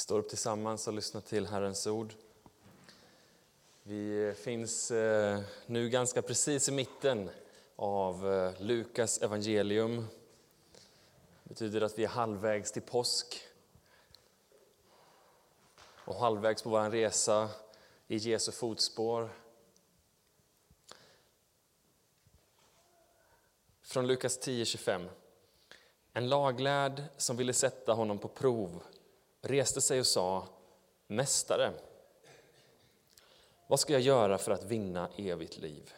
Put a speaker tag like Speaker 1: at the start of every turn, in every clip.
Speaker 1: står upp tillsammans och lyssnar till Herrens ord. Vi finns eh, nu ganska precis i mitten av eh, Lukas evangelium. Det betyder att vi är halvvägs till påsk och halvvägs på vår resa i Jesu fotspår. Från Lukas 10.25. En laglärd som ville sätta honom på prov reste sig och sa Mästare, vad ska jag göra för att vinna evigt liv?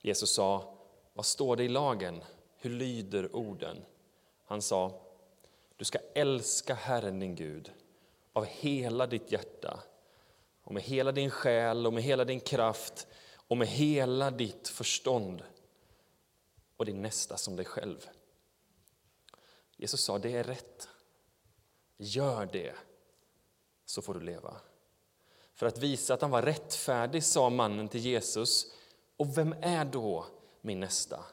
Speaker 1: Jesus sa, vad står det i lagen? Hur lyder orden? Han sa, du ska älska Herren din Gud av hela ditt hjärta och med hela din själ och med hela din kraft och med hela ditt förstånd och din nästa som dig själv. Jesus sa, det är rätt. Gör det, så får du leva. För att visa att han var rättfärdig sa mannen till Jesus, och vem är då min nästa?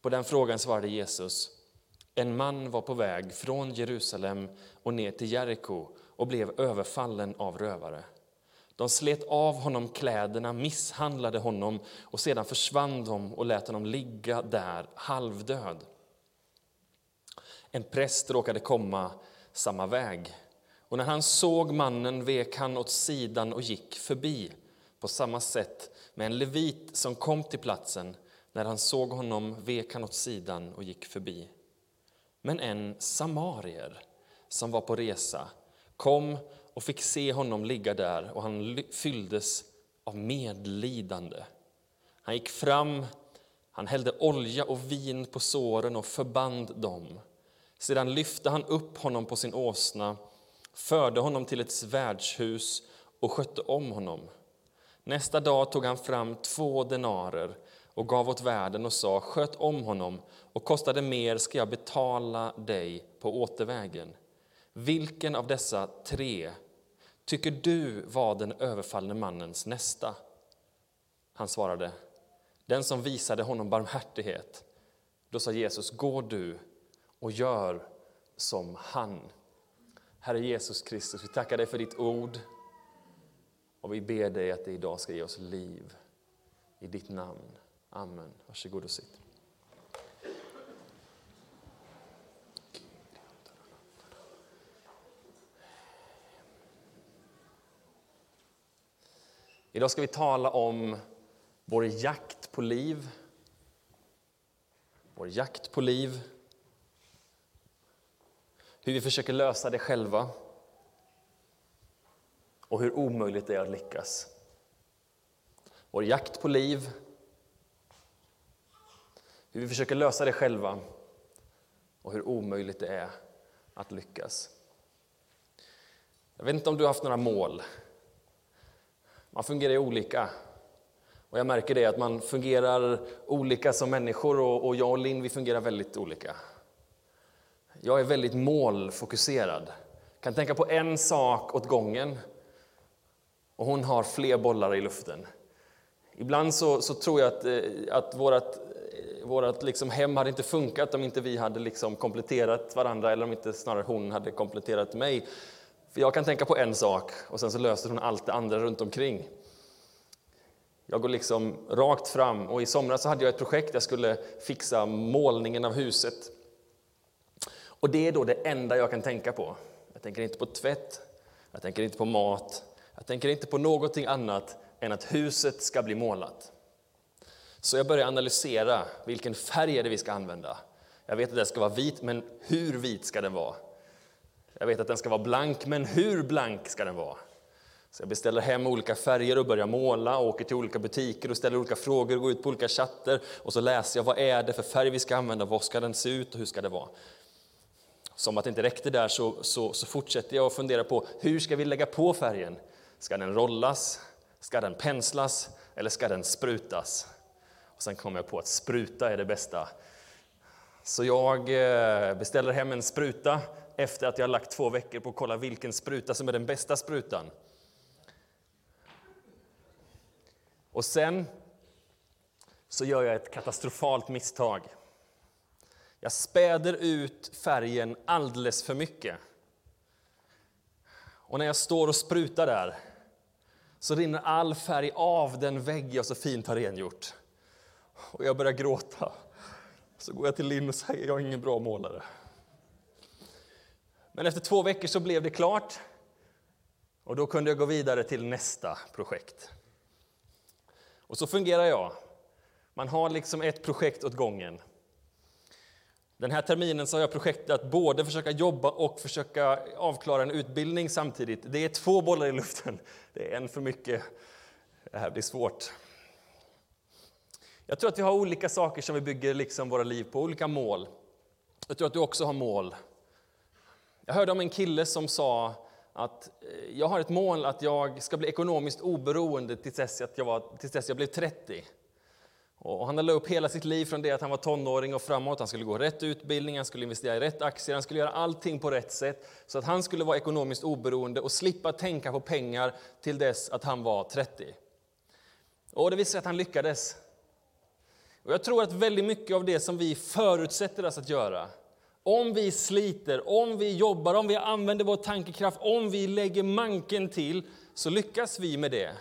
Speaker 1: På den frågan svarade Jesus, en man var på väg från Jerusalem och ner till Jeriko och blev överfallen av rövare. De slet av honom kläderna, misshandlade honom och sedan försvann de och lät honom ligga där halvdöd. En präst råkade komma samma väg. Och när han såg mannen vek han åt sidan och gick förbi. På samma sätt med en levit som kom till platsen. När han såg honom vek han åt sidan och gick förbi. Men en samarier som var på resa kom och fick se honom ligga där och han fylldes av medlidande. Han gick fram, han hällde olja och vin på såren och förband dem. Sedan lyfte han upp honom på sin åsna, förde honom till ett värdshus och skötte om honom. Nästa dag tog han fram två denarer och gav åt värden och sa, sköt om honom och kostade mer ska jag betala dig på återvägen. Vilken av dessa tre tycker du var den överfallne mannens nästa? Han svarade, den som visade honom barmhärtighet. Då sa Jesus, gå du och gör som han. Herre Jesus Kristus, vi tackar dig för ditt ord och vi ber dig att det idag ska ge oss liv. I ditt namn. Amen. Varsågod och sitt. Idag ska vi tala om vår jakt på liv. Vår jakt på liv hur vi försöker lösa det själva och hur omöjligt det är att lyckas. Vår jakt på liv, hur vi försöker lösa det själva och hur omöjligt det är att lyckas. Jag vet inte om du har haft några mål. Man fungerar ju olika. Och jag märker det att man fungerar olika som människor och, jag och Linn vi fungerar väldigt olika. Jag är väldigt målfokuserad. Kan tänka på en sak åt gången. Och hon har fler bollar i luften. Ibland så, så tror jag att, eh, att vårt, eh, vårat liksom hem hade inte funkat om inte vi hade liksom kompletterat varandra eller om inte snarare hon hade kompletterat mig. För jag kan tänka på en sak och sen så löser hon allt det andra runt omkring. Jag går liksom rakt fram och i somras så hade jag ett projekt, jag skulle fixa målningen av huset. Och det är då det enda jag kan tänka på. Jag tänker inte på tvätt, jag tänker inte på mat, jag tänker inte på någonting annat än att huset ska bli målat. Så jag börjar analysera vilken färg är det vi ska använda. Jag vet att den ska vara vit, men hur vit ska den vara? Jag vet att den ska vara blank, men hur blank ska den vara? Så jag beställer hem olika färger och börjar måla, åker till olika butiker och ställer olika frågor, går ut på olika chatter och så läser jag vad är det för färg vi ska använda, vad ska den se ut och hur ska det vara? Som att det inte räckte där så, så, så fortsätter jag att fundera på hur ska vi lägga på färgen? Ska den rollas? Ska den penslas? Eller ska den sprutas? Och sen kom jag på att spruta är det bästa. Så jag eh, beställer hem en spruta efter att jag lagt två veckor på att kolla vilken spruta som är den bästa sprutan. Och sen så gör jag ett katastrofalt misstag. Jag späder ut färgen alldeles för mycket. Och när jag står och sprutar där så rinner all färg av den vägg jag så fint har rengjort. Och jag börjar gråta. Så går jag till Linn och säger jag är ingen bra målare. Men efter två veckor så blev det klart. Och då kunde jag gå vidare till nästa projekt. Och så fungerar jag. Man har liksom ett projekt åt gången. Den här terminen så har jag projektet att både försöka jobba och försöka avklara en utbildning samtidigt. Det är två bollar i luften. Det är en för mycket. Det här blir svårt. Jag tror att vi har olika saker som vi bygger liksom våra liv på, olika mål. Jag tror att du också har mål. Jag hörde om en kille som sa att jag har ett mål att jag ska bli ekonomiskt oberoende tills dess, jag, var, tills dess jag blev 30. Och han la upp hela sitt liv från det att han var tonåring och framåt. Han skulle gå rätt utbildning, han skulle investera i rätt aktier, han skulle göra allting på rätt sätt så att han skulle vara ekonomiskt oberoende och slippa tänka på pengar till dess att han var 30. Och det visade sig att han lyckades. Och jag tror att väldigt mycket av det som vi förutsätter oss att göra, om vi sliter, om vi jobbar, om vi använder vår tankekraft, om vi lägger manken till, så lyckas vi med det.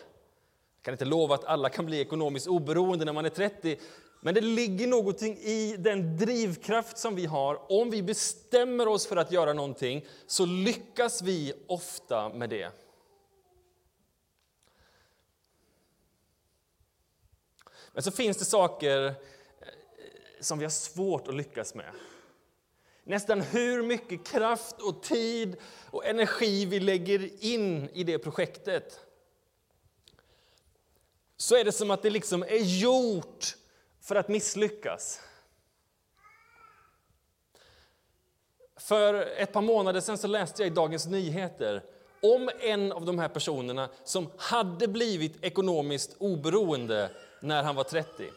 Speaker 1: Jag kan inte lova att alla kan bli ekonomiskt oberoende när man är 30, men det ligger någonting i den drivkraft som vi har. Om vi bestämmer oss för att göra någonting så lyckas vi ofta med det. Men så finns det saker eh, som vi har svårt att lyckas med. Nästan hur mycket kraft och tid och energi vi lägger in i det projektet så är det som att det liksom är gjort för att misslyckas. För ett par månader sedan så läste jag i Dagens Nyheter om en av de här personerna som hade blivit ekonomiskt oberoende när han var 30.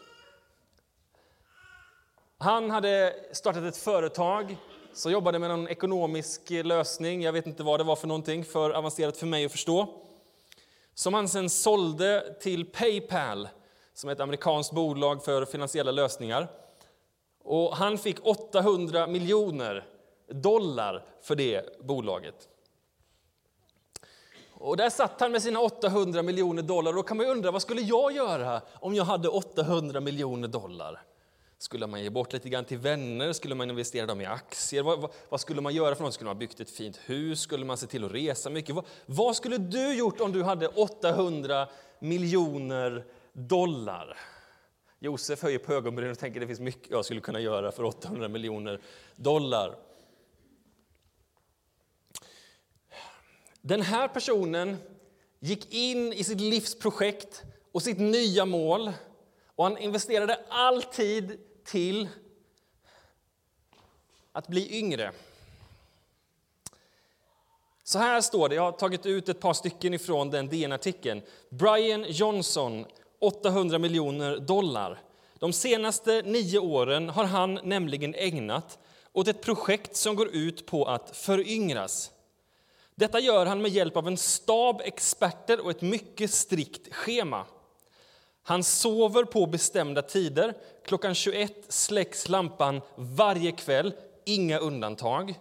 Speaker 1: Han hade startat ett företag som jobbade med någon ekonomisk lösning. Jag vet inte vad det var för någonting, för avancerat för mig att förstå. Som han sen sålde till Paypal, som är ett amerikanskt bolag för finansiella lösningar. Och han fick 800 miljoner dollar för det bolaget. Och där satt han med sina 800 miljoner dollar. Då kan man undra, vad skulle jag göra om jag hade 800 miljoner dollar? Skulle man ge bort lite grann till vänner? Skulle man investera dem i aktier? Vad, vad, vad, skulle man göra för något? Skulle man byggt ett fint hus? Skulle man se till att resa mycket? Vad, vad skulle du gjort om du hade 800 miljoner dollar? Josef höjer på ögonbrynen och tänker att det finns mycket jag skulle kunna göra för 800 miljoner dollar. Den här personen gick in i sitt livsprojekt och sitt nya mål och han investerade all tid till att bli yngre. Så här står det, jag har tagit ut ett par stycken ifrån den DN-artikeln. Brian Johnson, 800 miljoner dollar. De senaste nio åren har han nämligen ägnat åt ett projekt som går ut på att föryngras. Detta gör han med hjälp av en stab experter och ett mycket strikt schema. Han sover på bestämda tider. Klockan 21 släcks lampan varje kväll, inga undantag.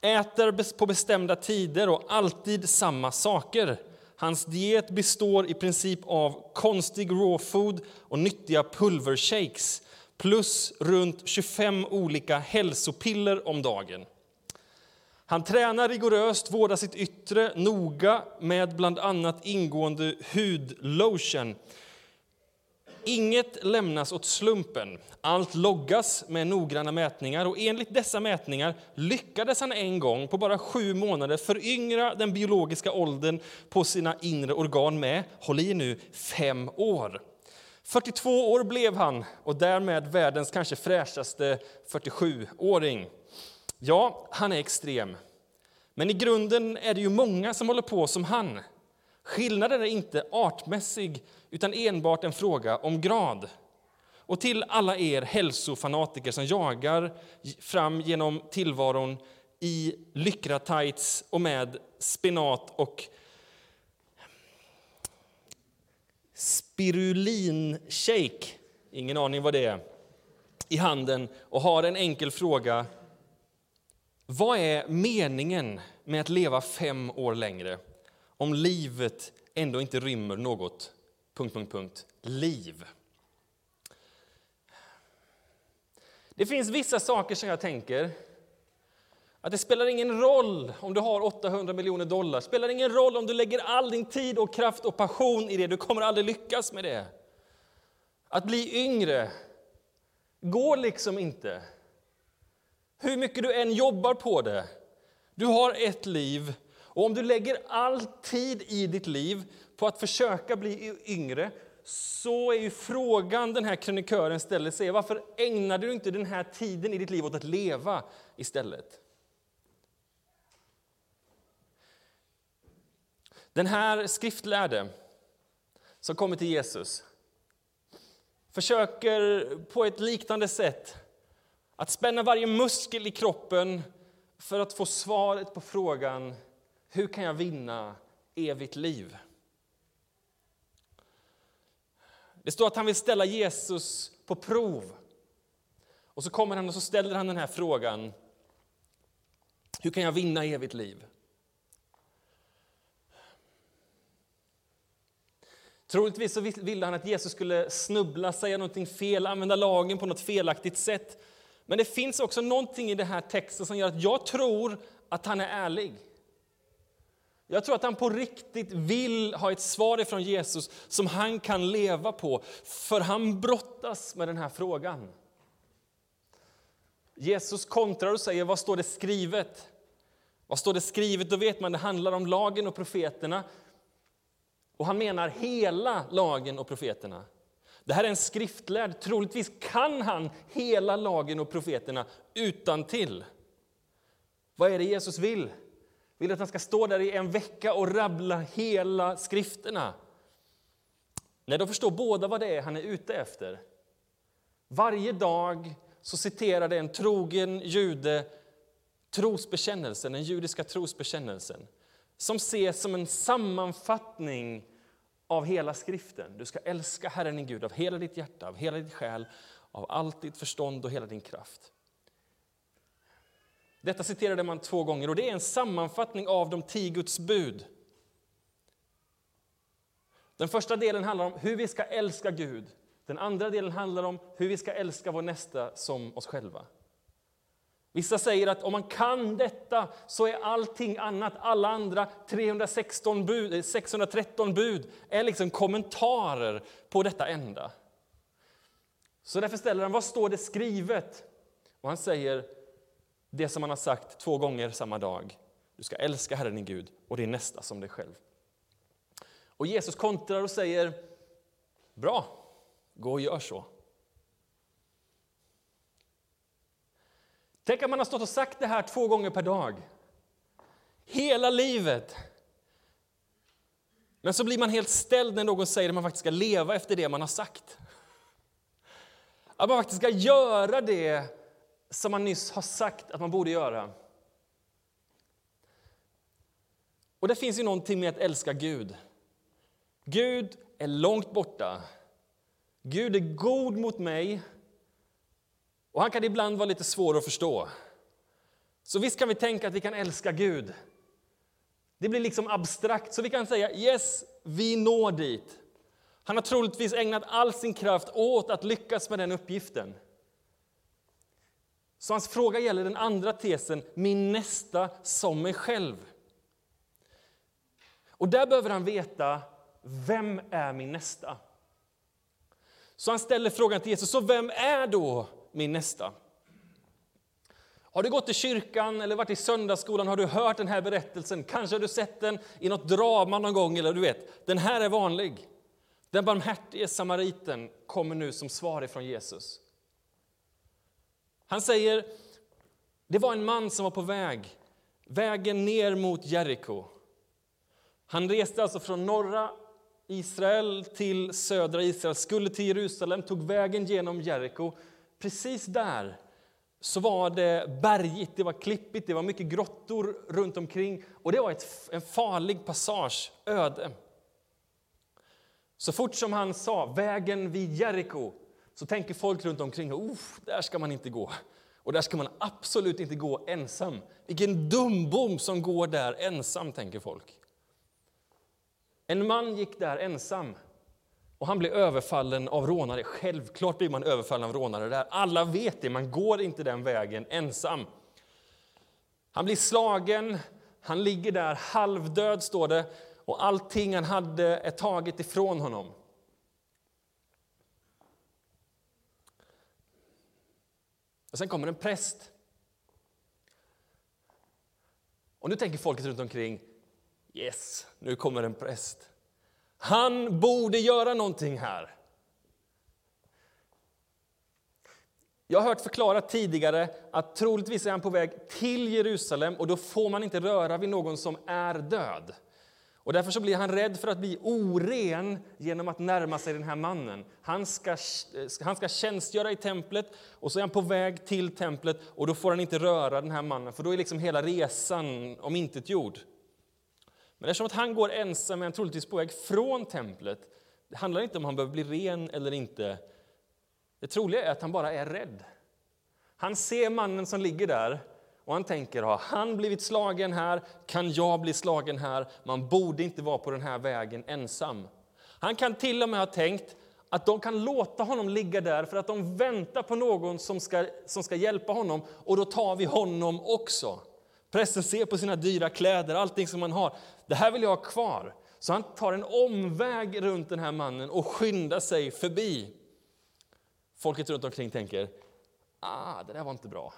Speaker 1: Äter på bestämda tider och alltid samma saker. Hans diet består i princip av konstig raw food och nyttiga pulvershakes plus runt 25 olika hälsopiller om dagen. Han tränar rigoröst, vårdar sitt yttre noga med bland annat ingående hudlotion Inget lämnas åt slumpen. Allt loggas med noggranna mätningar och enligt dessa mätningar lyckades han en gång på bara sju månader föryngra den biologiska åldern på sina inre organ med, håll i nu, fem år. 42 år blev han och därmed världens kanske fräschaste 47-åring. Ja, han är extrem. Men i grunden är det ju många som håller på som han. Skillnaden är inte artmässig utan enbart en fråga om grad. Och till alla er hälsofanatiker som jagar fram genom tillvaron i lycra-tights och med spenat och spirulinshake, ingen aning vad det är, i handen och har en enkel fråga. Vad är meningen med att leva fem år längre om livet ändå inte rymmer något punkt, punkt, punkt, liv? Det finns vissa saker som jag tänker att det spelar ingen roll om du har 800 miljoner dollar, spelar ingen roll om du lägger all din tid och kraft och passion i det, du kommer aldrig lyckas med det. Att bli yngre går liksom inte. Hur mycket du än jobbar på det. Du har ett liv och om du lägger all tid i ditt liv på att försöka bli yngre så är ju frågan den här krönikören ställer sig, varför ägnar du inte den här tiden i ditt liv åt att leva istället? Den här skriftlärde som kommer till Jesus försöker på ett liknande sätt att spänna varje muskel i kroppen för att få svaret på frågan hur kan jag vinna evigt liv? Det står att han vill ställa Jesus på prov. Och så kommer han och så ställer han den här frågan. Hur kan jag vinna evigt liv? Troligtvis så ville han att Jesus skulle snubbla, säga någonting fel, använda lagen på något felaktigt sätt. Men det finns också någonting i den här texten som gör att jag tror att han är ärlig. Jag tror att han på riktigt vill ha ett svar ifrån Jesus som han kan leva på, för han brottas med den här frågan. Jesus kontrar och säger, vad står det skrivet? Vad står det skrivet? Då vet man det handlar om lagen och profeterna. Och han menar hela lagen och profeterna. Det här är en skriftlärd, troligtvis kan han hela lagen och profeterna utan till. Vad är det Jesus vill? Vill att han ska stå där i en vecka och rabbla hela skrifterna? Nej, då förstår båda vad det är han är ute efter. Varje dag så citerade en trogen jude trosbekännelsen, den judiska trosbekännelsen som ses som en sammanfattning av hela skriften. Du ska älska Herren din Gud av hela ditt hjärta, av hela ditt själ, av allt ditt förstånd och hela din kraft. Detta citerade man två gånger och det är en sammanfattning av de tio Guds bud. Den första delen handlar om hur vi ska älska Gud. Den andra delen handlar om hur vi ska älska vår nästa som oss själva. Vissa säger att om man kan detta så är allting annat, alla andra 316 bud, eh, 613 bud, är liksom kommentarer på detta enda. Så därför ställer han, vad står det skrivet? Och han säger det som han har sagt två gånger samma dag. Du ska älska Herren din Gud och din nästa som dig själv. Och Jesus kontrar och säger, bra, gå och gör så. Tänk att man har stått och sagt det här två gånger per dag. Hela livet. Men så blir man helt ställd när någon säger att man faktiskt ska leva efter det man har sagt. Att man faktiskt ska göra det som man nyss har sagt att man borde göra. Och det finns ju någonting med att älska Gud. Gud är långt borta. Gud är god mot mig och han kan ibland vara lite svår att förstå. Så visst kan vi tänka att vi kan älska Gud. Det blir liksom abstrakt, så vi kan säga yes, vi når dit. Han har troligtvis ägnat all sin kraft åt att lyckas med den uppgiften. Så hans fråga gäller den andra tesen, min nästa som mig själv. Och där behöver han veta, vem är min nästa? Så han ställer frågan till Jesus, så vem är då min nästa. Har du gått i kyrkan eller varit i söndagsskolan har du hört den här berättelsen. Kanske har du sett den i något drama någon gång. Eller du vet, den här är vanlig. Den barmhärtige samariten kommer nu som svar ifrån Jesus. Han säger, det var en man som var på väg, vägen ner mot Jeriko. Han reste alltså från norra Israel till södra Israel, skulle till Jerusalem, tog vägen genom Jeriko precis där så var det bergigt, det var klippigt, det var mycket grottor runt omkring och det var ett, en farlig passage, öde. Så fort som han sa vägen vid Jeriko så tänker folk runt omkring, oh, där ska man inte gå. Och där ska man absolut inte gå ensam. Vilken dumbom som går där ensam, tänker folk. En man gick där ensam och han blev överfallen av rånare. Självklart blir man överfallen av rånare där. Alla vet det, man går inte den vägen ensam. Han blir slagen, han ligger där halvdöd, står det, och allting han hade är taget ifrån honom. Och sen kommer en präst. Och nu tänker folket runt omkring, yes, nu kommer en präst. Han borde göra någonting här. Jag har hört förklarat tidigare att troligtvis är han på väg till Jerusalem och då får man inte röra vid någon som är död. Och därför så blir han rädd för att bli oren genom att närma sig den här mannen. Han ska, eh, han ska tjänstgöra i templet och så är han på väg till templet och då får han inte röra den här mannen för då är liksom hela resan omintetgjord. Men eftersom att han går ensam är han troligtvis på väg från templet. Det handlar inte om han behöver bli ren eller inte. Det troliga är att han bara är rädd. Han ser mannen som ligger där och han tänker, har han blivit slagen här kan jag bli slagen här. Man borde inte vara på den här vägen ensam. Han kan till och med ha tänkt att de kan låta honom ligga där för att de väntar på någon som ska, som ska hjälpa honom och då tar vi honom också. Prästen ser på sina dyra kläder, allting som han har. Det här vill jag ha kvar. Så han tar en omväg runt den här mannen och skyndar sig förbi. Folket runt omkring tänker, ah, det där var inte bra.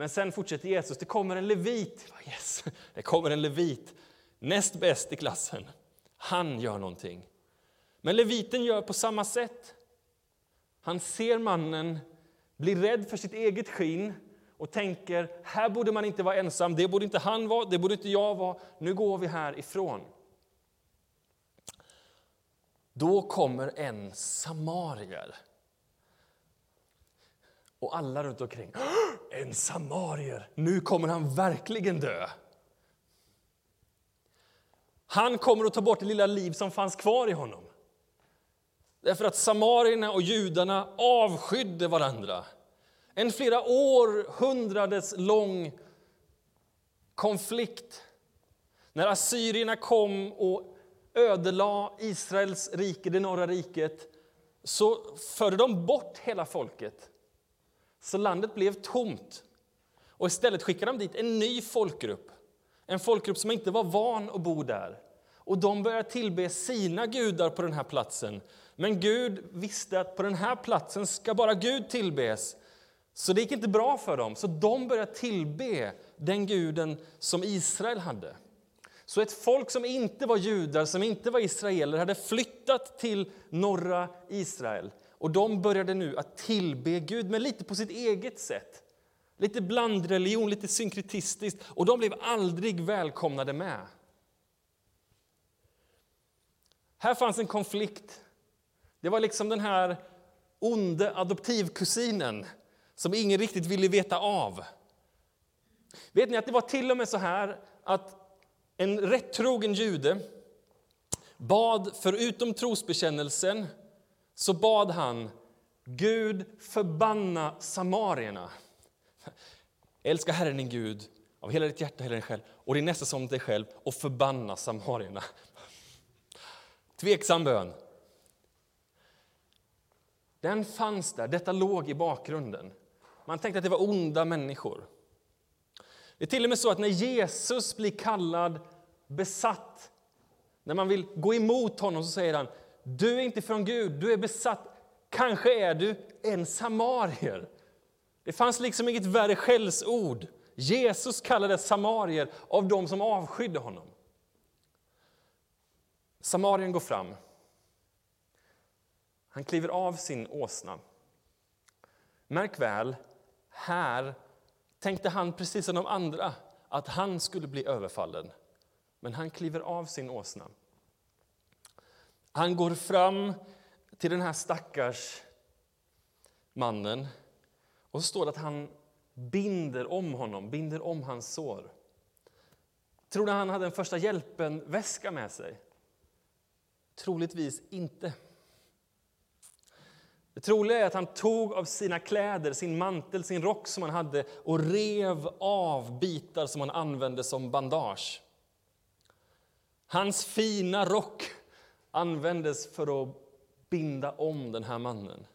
Speaker 1: Men sen fortsätter Jesus, det kommer en levit. Yes, det kommer en levit, näst bäst i klassen. Han gör någonting. Men leviten gör på samma sätt. Han ser mannen, blir rädd för sitt eget skinn och tänker, här borde man inte vara ensam, det borde inte han vara, det borde inte jag vara, nu går vi härifrån. Då kommer en samarier. Och alla runt omkring, en samarier, nu kommer han verkligen dö. Han kommer att ta bort det lilla liv som fanns kvar i honom. Därför att samarierna och judarna avskydde varandra. En flera århundradets lång konflikt. När assyrierna kom och ödelade Israels rike, det norra riket, så förde de bort hela folket. Så landet blev tomt. Och istället skickade de dit en ny folkgrupp. En folkgrupp som inte var van att bo där. Och de började tillbe sina gudar på den här platsen. Men Gud visste att på den här platsen ska bara Gud tillbes. Så det gick inte bra för dem, så de började tillbe den guden som Israel hade. Så ett folk som inte var judar, som inte var israeler, hade flyttat till norra Israel. Och de började nu att tillbe Gud, men lite på sitt eget sätt. Lite blandreligion, lite synkretistiskt. Och de blev aldrig välkomnade med. Här fanns en konflikt. Det var liksom den här onde adoptivkusinen som ingen riktigt ville veta av. Vet ni att det var till och med så här att en rättrogen jude bad, förutom trosbekännelsen, så bad han Gud förbanna samarierna. Älska Herren din Gud av hela ditt hjärta, hela din själ och din nästa som dig själv och förbanna samarierna. Tveksam bön. Den fanns där, detta låg i bakgrunden. Man tänkte att det var onda människor. Det är till och med så att när Jesus blir kallad besatt, när man vill gå emot honom så säger han du är inte från Gud, du är besatt. Kanske är du en samarier. Det fanns liksom inget värre skällsord. Jesus kallades samarier av dem som avskydde honom. Samarien går fram. Han kliver av sin åsna. Märk väl, här tänkte han precis som de andra att han skulle bli överfallen. Men han kliver av sin åsna. Han går fram till den här stackars mannen och så står det att han binder om honom, binder om hans sår. Tror du han hade en första hjälpen-väska med sig? Troligtvis inte. Det troliga är att han tog av sina kläder, sin mantel, sin rock som han hade och rev av bitar som han använde som bandage. Hans fina rock användes för att binda om den här mannen.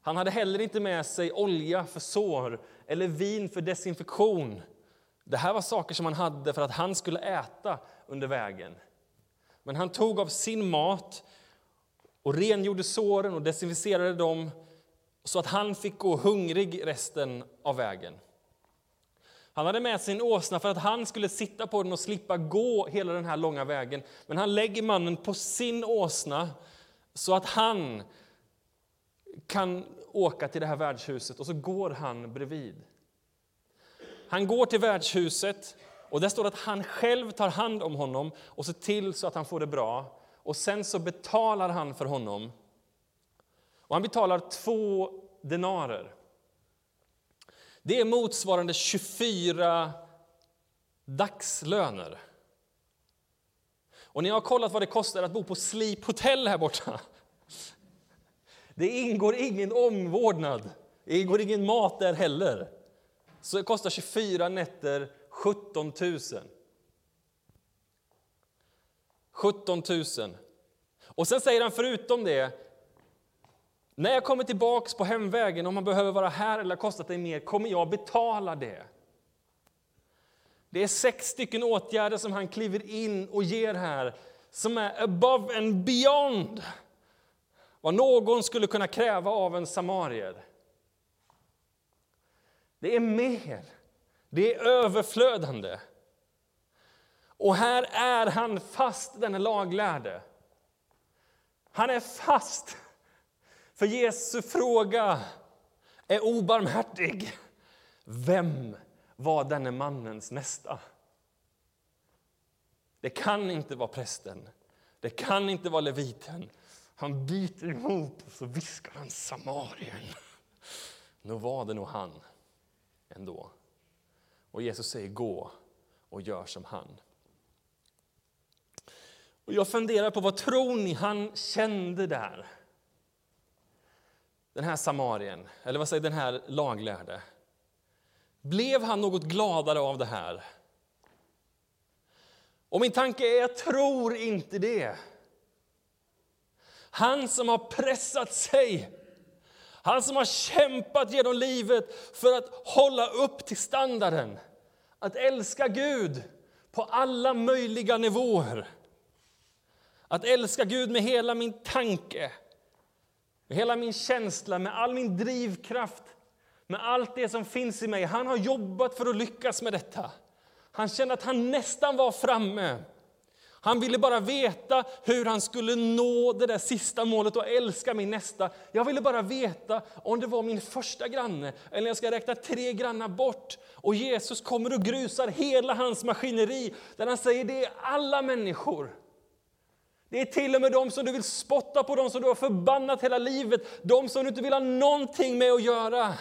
Speaker 1: Han hade heller inte med sig olja för sår eller vin för desinfektion. Det här var saker som han hade för att han skulle äta under vägen. Men han tog av sin mat och rengjorde såren och desinficerade dem så att han fick gå hungrig resten av vägen. Han hade med sig en åsna för att han skulle sitta på den och slippa gå hela den här långa vägen. Men han lägger mannen på sin åsna så att han kan åka till det här värdshuset och så går han bredvid. Han går till värdshuset och där står det att han själv tar hand om honom och ser till så att han får det bra. Och sen så betalar han för honom. Och han betalar två denarer. Det är motsvarande 24 dagslöner. Och ni har kollat vad det kostar att bo på Sleep Hotel här borta. Det ingår ingen omvårdnad, det ingår ingen mat där heller. Så det kostar 24 nätter 17 000. 17 000. Och sen säger han förutom det, när jag kommer tillbaks på hemvägen, om man behöver vara här eller har kostat dig mer, kommer jag betala det. Det är sex stycken åtgärder som han kliver in och ger här, som är above and beyond vad någon skulle kunna kräva av en samarier. Det är mer, det är överflödande. Och här är han fast, den laglärde. Han är fast, för Jesu fråga är obarmhärtig. Vem var denne mannens nästa? Det kan inte vara prästen, det kan inte vara leviten. Han biter emot och så viskar han Samarien. Nu var det nog han ändå. Och Jesus säger gå och gör som han. Och jag funderar på vad tror ni han kände där? Den här samarien, eller vad säger den här laglärde. Blev han något gladare av det här? Och min tanke är, jag tror inte det. Han som har pressat sig, han som har kämpat genom livet för att hålla upp till standarden. Att älska Gud på alla möjliga nivåer. Att älska Gud med hela min tanke, med hela min känsla, med all min drivkraft, med allt det som finns i mig. Han har jobbat för att lyckas med detta. Han kände att han nästan var framme. Han ville bara veta hur han skulle nå det där sista målet och älska min nästa. Jag ville bara veta om det var min första granne eller jag ska räkna tre grannar bort. Och Jesus kommer och grusar hela hans maskineri där han säger det är alla människor. Det är till och med de som du vill spotta på, de som du har förbannat hela livet, de som du inte vill ha någonting med att göra.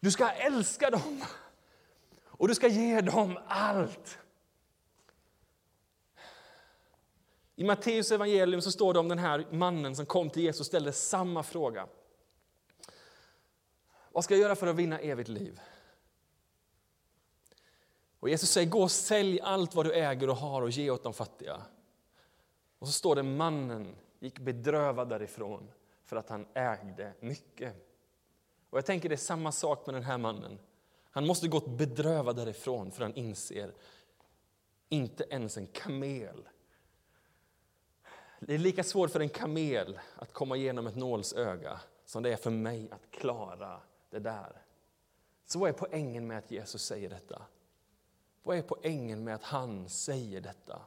Speaker 1: Du ska älska dem och du ska ge dem allt. I Matteus evangelium så står det om den här mannen som kom till Jesus och ställde samma fråga. Vad ska jag göra för att vinna evigt liv? Och Jesus säger, gå och sälj allt vad du äger och har och ge åt de fattiga. Och så står det, mannen gick bedrövad därifrån för att han ägde mycket. Och jag tänker det är samma sak med den här mannen. Han måste gått bedrövad därifrån för han inser, inte ens en kamel det är lika svårt för en kamel att komma igenom ett nålsöga som det är för mig att klara det där. Så vad är poängen med att Jesus säger detta? Vad är poängen med att han säger detta?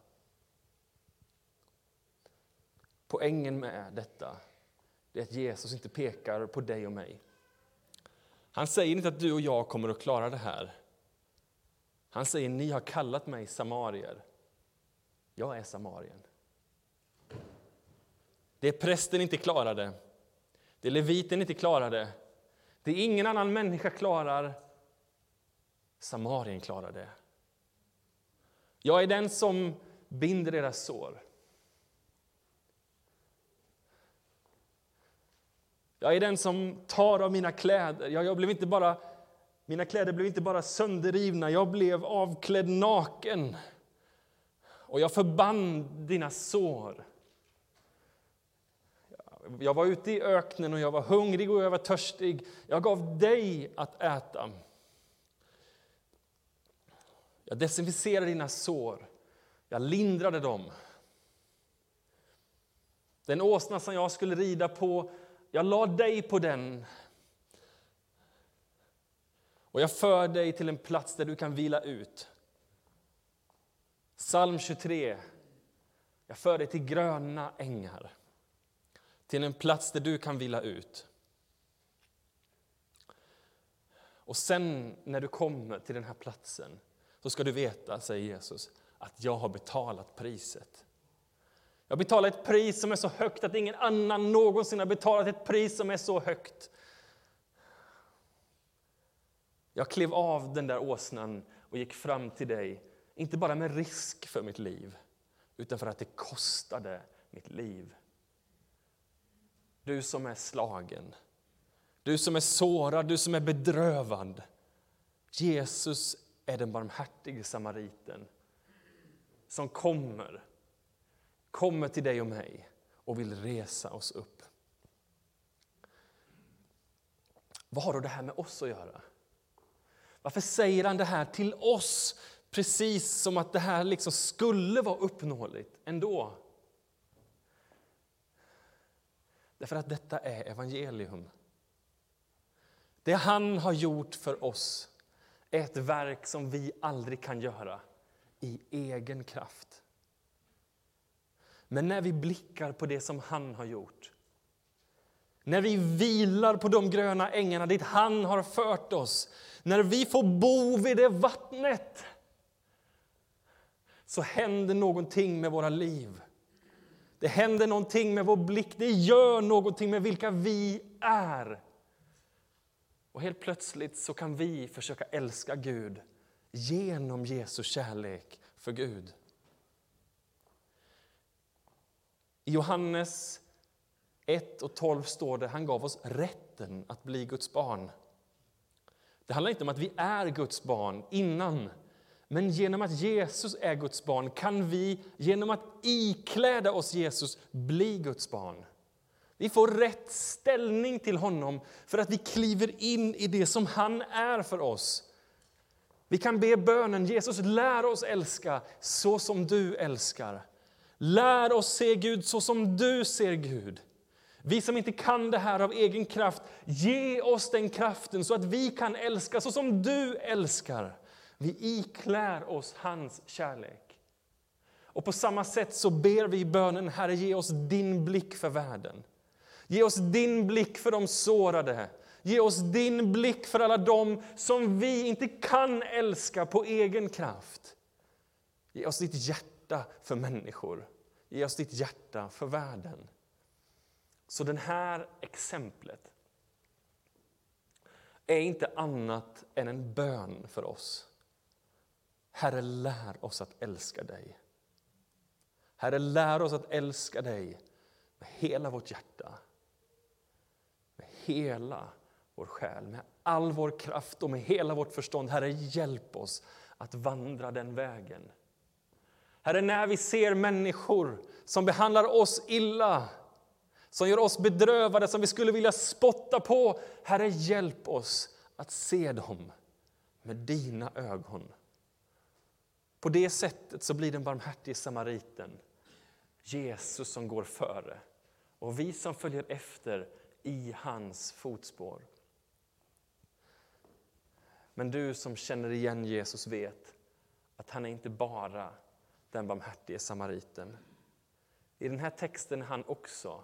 Speaker 1: Poängen med detta är att Jesus inte pekar på dig och mig. Han säger inte att du och jag kommer att klara det här. Han säger ni har kallat mig samarier. Jag är samarien. Det prästen inte klarade, det leviten inte klarade, det ingen annan människa klarar, Samarien klarar det. Jag är den som binder deras sår. Jag är den som tar av mina kläder. Jag, jag blev inte bara, mina kläder blev inte bara sönderrivna, jag blev avklädd naken. Och jag förband dina sår. Jag var ute i öknen och jag var hungrig och jag var törstig. Jag gav dig att äta. Jag desinficerade dina sår. Jag lindrade dem. Den åsna som jag skulle rida på, jag la dig på den. Och jag för dig till en plats där du kan vila ut. Psalm 23. Jag för dig till gröna ängar, till en plats där du kan vila ut. Och sen när du kommer till den här platsen så ska du veta, säger Jesus, att jag har betalat priset. Jag betalar ett pris som är så högt att ingen annan någonsin har betalat ett pris som är så högt. Jag klev av den där åsnan och gick fram till dig, inte bara med risk för mitt liv, utan för att det kostade mitt liv. Du som är slagen, du som är sårad, du som är bedrövad. Jesus är den barmhärtige samariten som kommer, kommer till dig och mig och vill resa oss upp. Vad har då det här med oss att göra? Varför säger han det här till oss precis som att det här liksom skulle vara uppnåeligt ändå? Därför att detta är evangelium. Det han har gjort för oss är ett verk som vi aldrig kan göra i egen kraft. Men när vi blickar på det som han har gjort när vi vilar på de gröna ängarna dit han har fört oss när vi får bo vid det vattnet så händer någonting med våra liv. Det händer någonting med vår blick, det gör någonting med vilka vi är. Och helt plötsligt så kan vi försöka älska Gud genom Jesu kärlek för Gud. I Johannes 1 och 12 står det han gav oss rätten att bli Guds barn. Det handlar inte om att vi är Guds barn innan. Men genom att Jesus är Guds barn kan vi genom att ikläda oss Jesus bli Guds barn. Vi får rätt ställning till honom för att vi kliver in i det som han är för oss. Vi kan be bönen Jesus, lär oss älska så som du älskar. Lär oss se Gud så som du ser Gud. Vi som inte kan det här av egen kraft, ge oss den kraften så att vi kan älska så som du älskar. Vi iklär oss hans kärlek. Och på samma sätt så ber vi i bönen, Herre, ge oss din blick för världen. Ge oss din blick för de sårade. Ge oss din blick för alla dem som vi inte kan älska på egen kraft. Ge oss ditt hjärta för människor. Ge oss ditt hjärta för världen. Så det här exemplet är inte annat än en bön för oss. Herre, lär oss att älska dig. Herre, lär oss att älska dig med hela vårt hjärta, med hela vår själ, med all vår kraft och med hela vårt förstånd. Herre, hjälp oss att vandra den vägen. Herre, när vi ser människor som behandlar oss illa som gör oss bedrövade, som vi skulle vilja spotta på. Herre, hjälp oss att se dem med dina ögon. På det sättet så blir den barmhärtige samariten Jesus som går före och vi som följer efter i hans fotspår. Men du som känner igen Jesus vet att han är inte bara den barmhärtige samariten. I den här texten är han också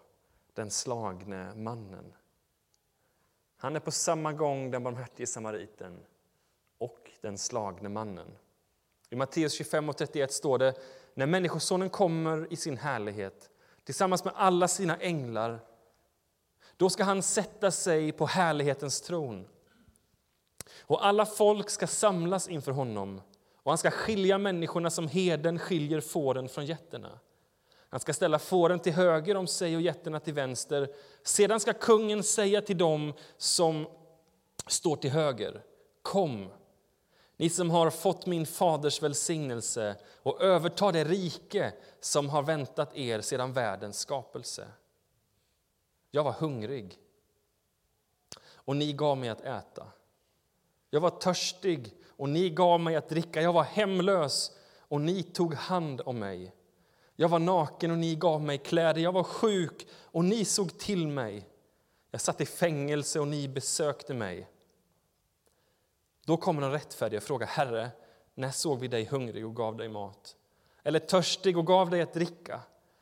Speaker 1: den slagne mannen. Han är på samma gång den barmhärtige samariten och den slagne mannen. I Matteus 25 och 31 står det när Människosonen kommer i sin härlighet tillsammans med alla sina änglar då ska han sätta sig på härlighetens tron. Och alla folk ska samlas inför honom och han ska skilja människorna som heden skiljer fåren från getterna. Han ska ställa fåren till höger om sig och getterna till vänster. Sedan ska kungen säga till dem som står till höger, kom, ni som har fått min faders välsignelse och överta det rike som har väntat er sedan världens skapelse. Jag var hungrig, och ni gav mig att äta. Jag var törstig, och ni gav mig att dricka. Jag var hemlös, och ni tog hand om mig. Jag var naken, och ni gav mig kläder. Jag var sjuk, och ni såg till mig. Jag satt i fängelse, och ni besökte mig. Då kommer den rättfärdiga och frågar, Herre, när såg vi dig hungrig och gav dig mat? Eller törstig och gav dig att dricka?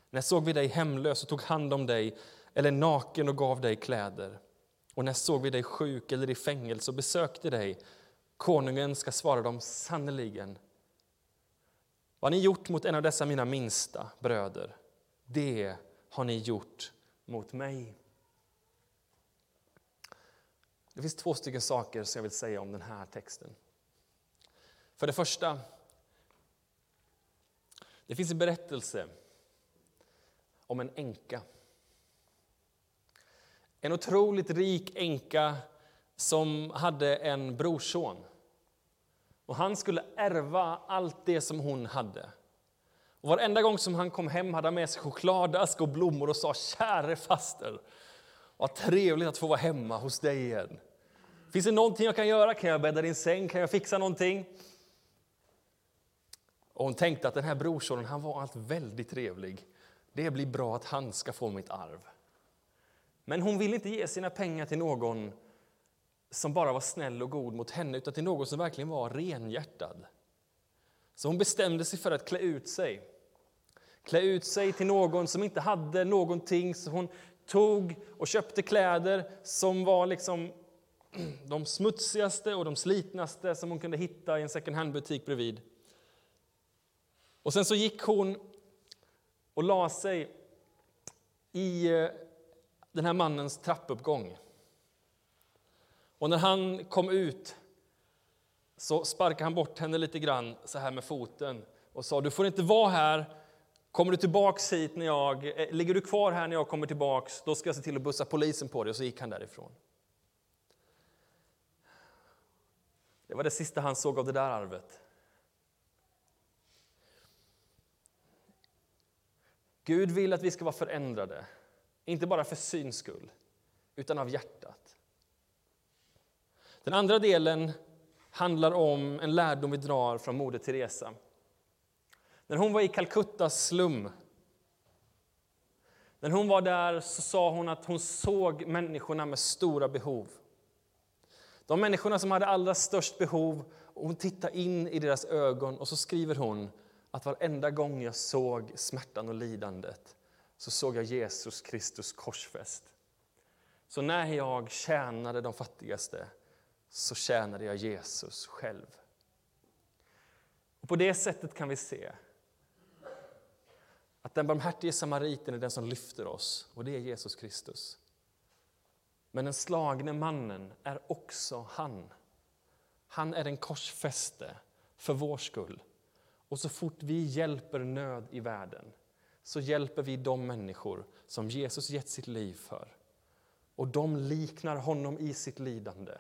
Speaker 1: När såg vi dig hemlös och tog hand om dig? Eller naken och gav dig kläder? Och när såg vi dig sjuk eller i fängelse och besökte dig? Konungen ska svara dem sannerligen. Vad ni gjort mot en av dessa mina minsta bröder, det har ni gjort mot mig. Det finns två stycken saker som jag vill säga om den här texten. För det första, det finns en berättelse om en änka. En otroligt rik änka som hade en brorson. Och han skulle ärva allt det som hon hade. Och varenda gång som han kom hem hade han med sig chokladask och blommor och sa käre faster, vad trevligt att få vara hemma hos dig igen. Finns det någonting jag kan göra? Kan jag bädda din säng? Kan jag fixa någonting? Och hon tänkte att den här brorsonen han var allt väldigt trevlig. Det blir bra att han ska få mitt arv. Men hon ville inte ge sina pengar till någon som bara var snäll och god mot henne, utan till någon som verkligen var renhjärtad. Så hon bestämde sig för att klä ut sig. Klä ut sig till någon som inte hade någonting, så hon tog och köpte kläder som var liksom de smutsigaste och de slitnaste som hon kunde hitta i en second hand-butik bredvid. Och sen så gick hon och la sig i eh, den här mannens trappuppgång. Och när han kom ut så sparkade han bort henne lite grann så här med foten och sa du får inte vara här. Kommer du tillbaks hit när jag, eh, ligger du kvar här när jag kommer tillbaks, då ska jag se till att bussa polisen på dig. Och så gick han därifrån. Det var det sista han såg av det där arvet. Gud vill att vi ska vara förändrade, inte bara för syns skull, utan av hjärtat. Den andra delen handlar om en lärdom vi drar från Moder Teresa. När hon var i Calcuttas slum, när hon var där så sa hon att hon såg människorna med stora behov. De människorna som hade allra störst behov, och hon tittade in i deras ögon och så skriver hon att varenda gång jag såg smärtan och lidandet så såg jag Jesus Kristus korsfäst. Så när jag tjänade de fattigaste så tjänade jag Jesus själv. Och På det sättet kan vi se att den barmhärtige samariten är den som lyfter oss, och det är Jesus Kristus. Men den slagne mannen är också han. Han är den korsfäste för vår skull. Och så fort vi hjälper nöd i världen så hjälper vi de människor som Jesus gett sitt liv för. Och de liknar honom i sitt lidande.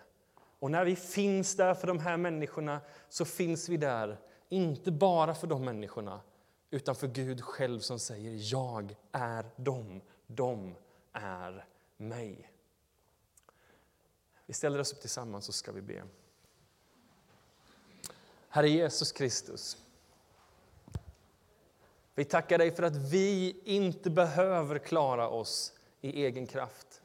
Speaker 1: Och när vi finns där för de här människorna så finns vi där, inte bara för de människorna utan för Gud själv som säger jag är dem, de är mig. Vi ställer oss upp tillsammans så ska vi be. Herre Jesus Kristus, vi tackar dig för att vi inte behöver klara oss i egen kraft.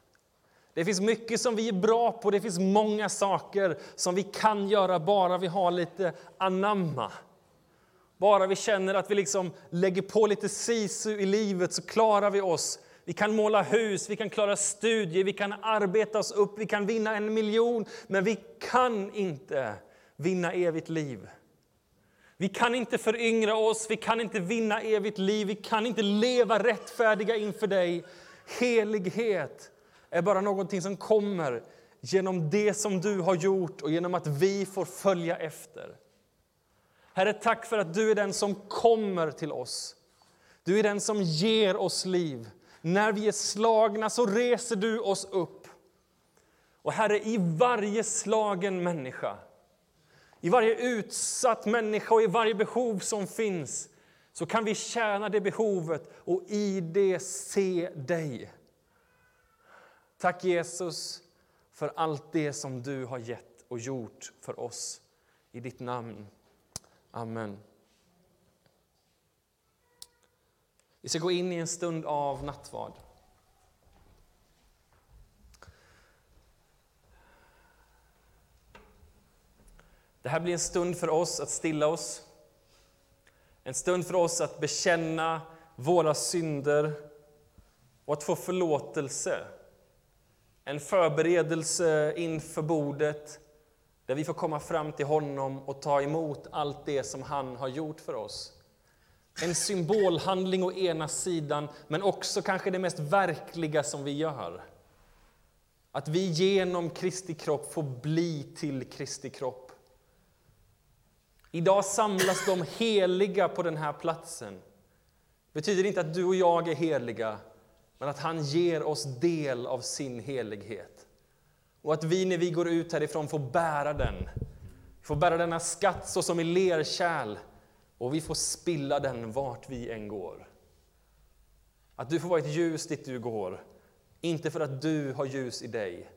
Speaker 1: Det finns mycket som vi är bra på, det finns många saker som vi kan göra bara vi har lite anamma. Bara vi känner att vi liksom lägger på lite sisu i livet så klarar vi oss vi kan måla hus, vi kan klara studier, vi kan arbeta oss upp, vi kan vinna en miljon, men vi kan inte vinna evigt liv. Vi kan inte föryngra oss, vi kan inte vinna evigt liv, vi kan inte leva rättfärdiga inför dig. Helighet är bara någonting som kommer genom det som du har gjort och genom att vi får följa efter. Herre, tack för att du är den som kommer till oss
Speaker 2: Du är den som ger oss liv. När vi är slagna så reser du oss upp. Och Herre, i varje slagen människa, i varje utsatt människa och i varje behov som finns så kan vi tjäna det behovet och i det se dig. Tack Jesus för allt det som du har gett och gjort för oss. I ditt namn. Amen. Vi ska gå in i en stund av nattvard. Det här blir en stund för oss att stilla oss. En stund för oss att bekänna våra synder och att få förlåtelse. En förberedelse inför bordet där vi får komma fram till honom och ta emot allt det som han har gjort för oss. En symbolhandling å ena sidan, men också kanske det mest verkliga som vi gör. Att vi genom Kristi kropp får bli till Kristi kropp. Idag samlas de heliga på den här platsen. Det betyder inte att du och jag är heliga, men att han ger oss del av sin helighet. Och att vi när vi går ut härifrån får bära den. Vi får bära denna skatt så som i lerkärl och vi får spilla den vart vi än går. Att du får vara ett ljus dit du går, inte för att du har ljus i dig,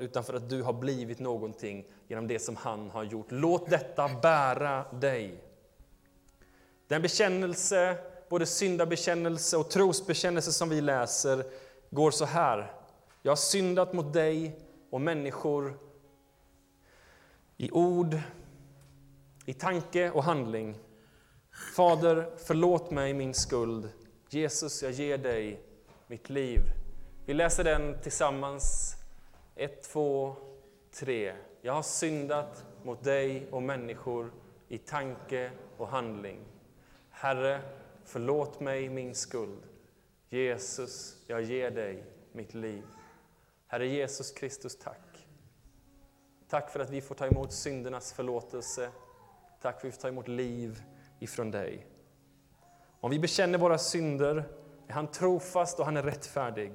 Speaker 2: utan för att du har blivit någonting genom det som han har gjort. Låt detta bära dig. Den bekännelse, både syndabekännelse och trosbekännelse som vi läser, går så här. Jag har syndat mot dig och människor i ord, i tanke och handling. Fader, förlåt mig min skuld. Jesus, jag ger dig mitt liv. Vi läser den tillsammans. Ett, två, tre. Jag har syndat mot dig och människor i tanke och handling. Herre, förlåt mig min skuld. Jesus, jag ger dig mitt liv. Herre Jesus Kristus, tack. Tack för att vi får ta emot syndernas förlåtelse. Tack för att vi får ta emot liv ifrån dig. Om vi bekänner våra synder är han trofast och han är rättfärdig.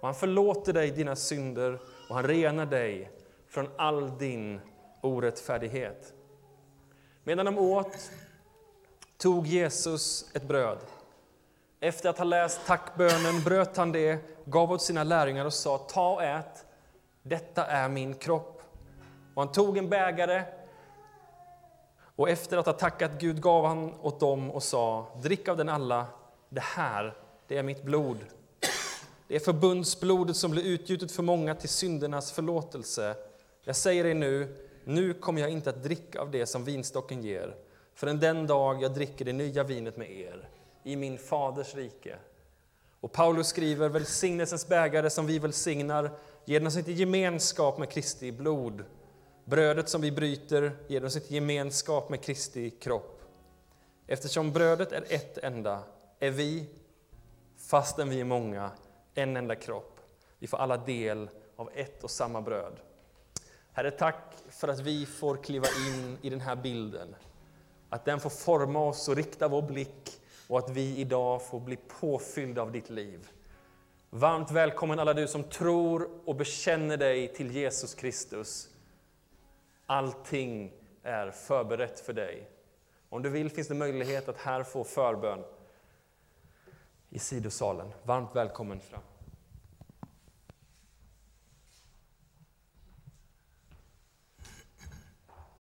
Speaker 2: Och han förlåter dig dina synder och han renar dig från all din orättfärdighet. Medan de åt tog Jesus ett bröd. Efter att ha läst tackbönen bröt han det, gav åt sina lärjungar och sa ta och ät, detta är min kropp. Och han tog en bägare och efter att ha tackat Gud gav han åt dem och sa, drick av den alla, det här, det är mitt blod. Det är förbundsblodet som blir utgjutet för många till syndernas förlåtelse. Jag säger er nu, nu kommer jag inte att dricka av det som vinstocken ger, förrän den dag jag dricker det nya vinet med er, i min faders rike. Och Paulus skriver, välsignelsens bägare som vi välsignar, ger oss inte gemenskap med Kristi blod, Brödet som vi bryter ger oss inte gemenskap med Kristi kropp. Eftersom brödet är ett enda är vi, fastän vi är många, en enda kropp. Vi får alla del av ett och samma bröd. Herre, tack för att vi får kliva in i den här bilden. Att den får forma oss och rikta vår blick och att vi idag får bli påfyllda av ditt liv. Varmt välkommen alla du som tror och bekänner dig till Jesus Kristus Allting är förberett för dig. Om du vill finns det möjlighet att här få förbön i sidosalen. Varmt välkommen fram.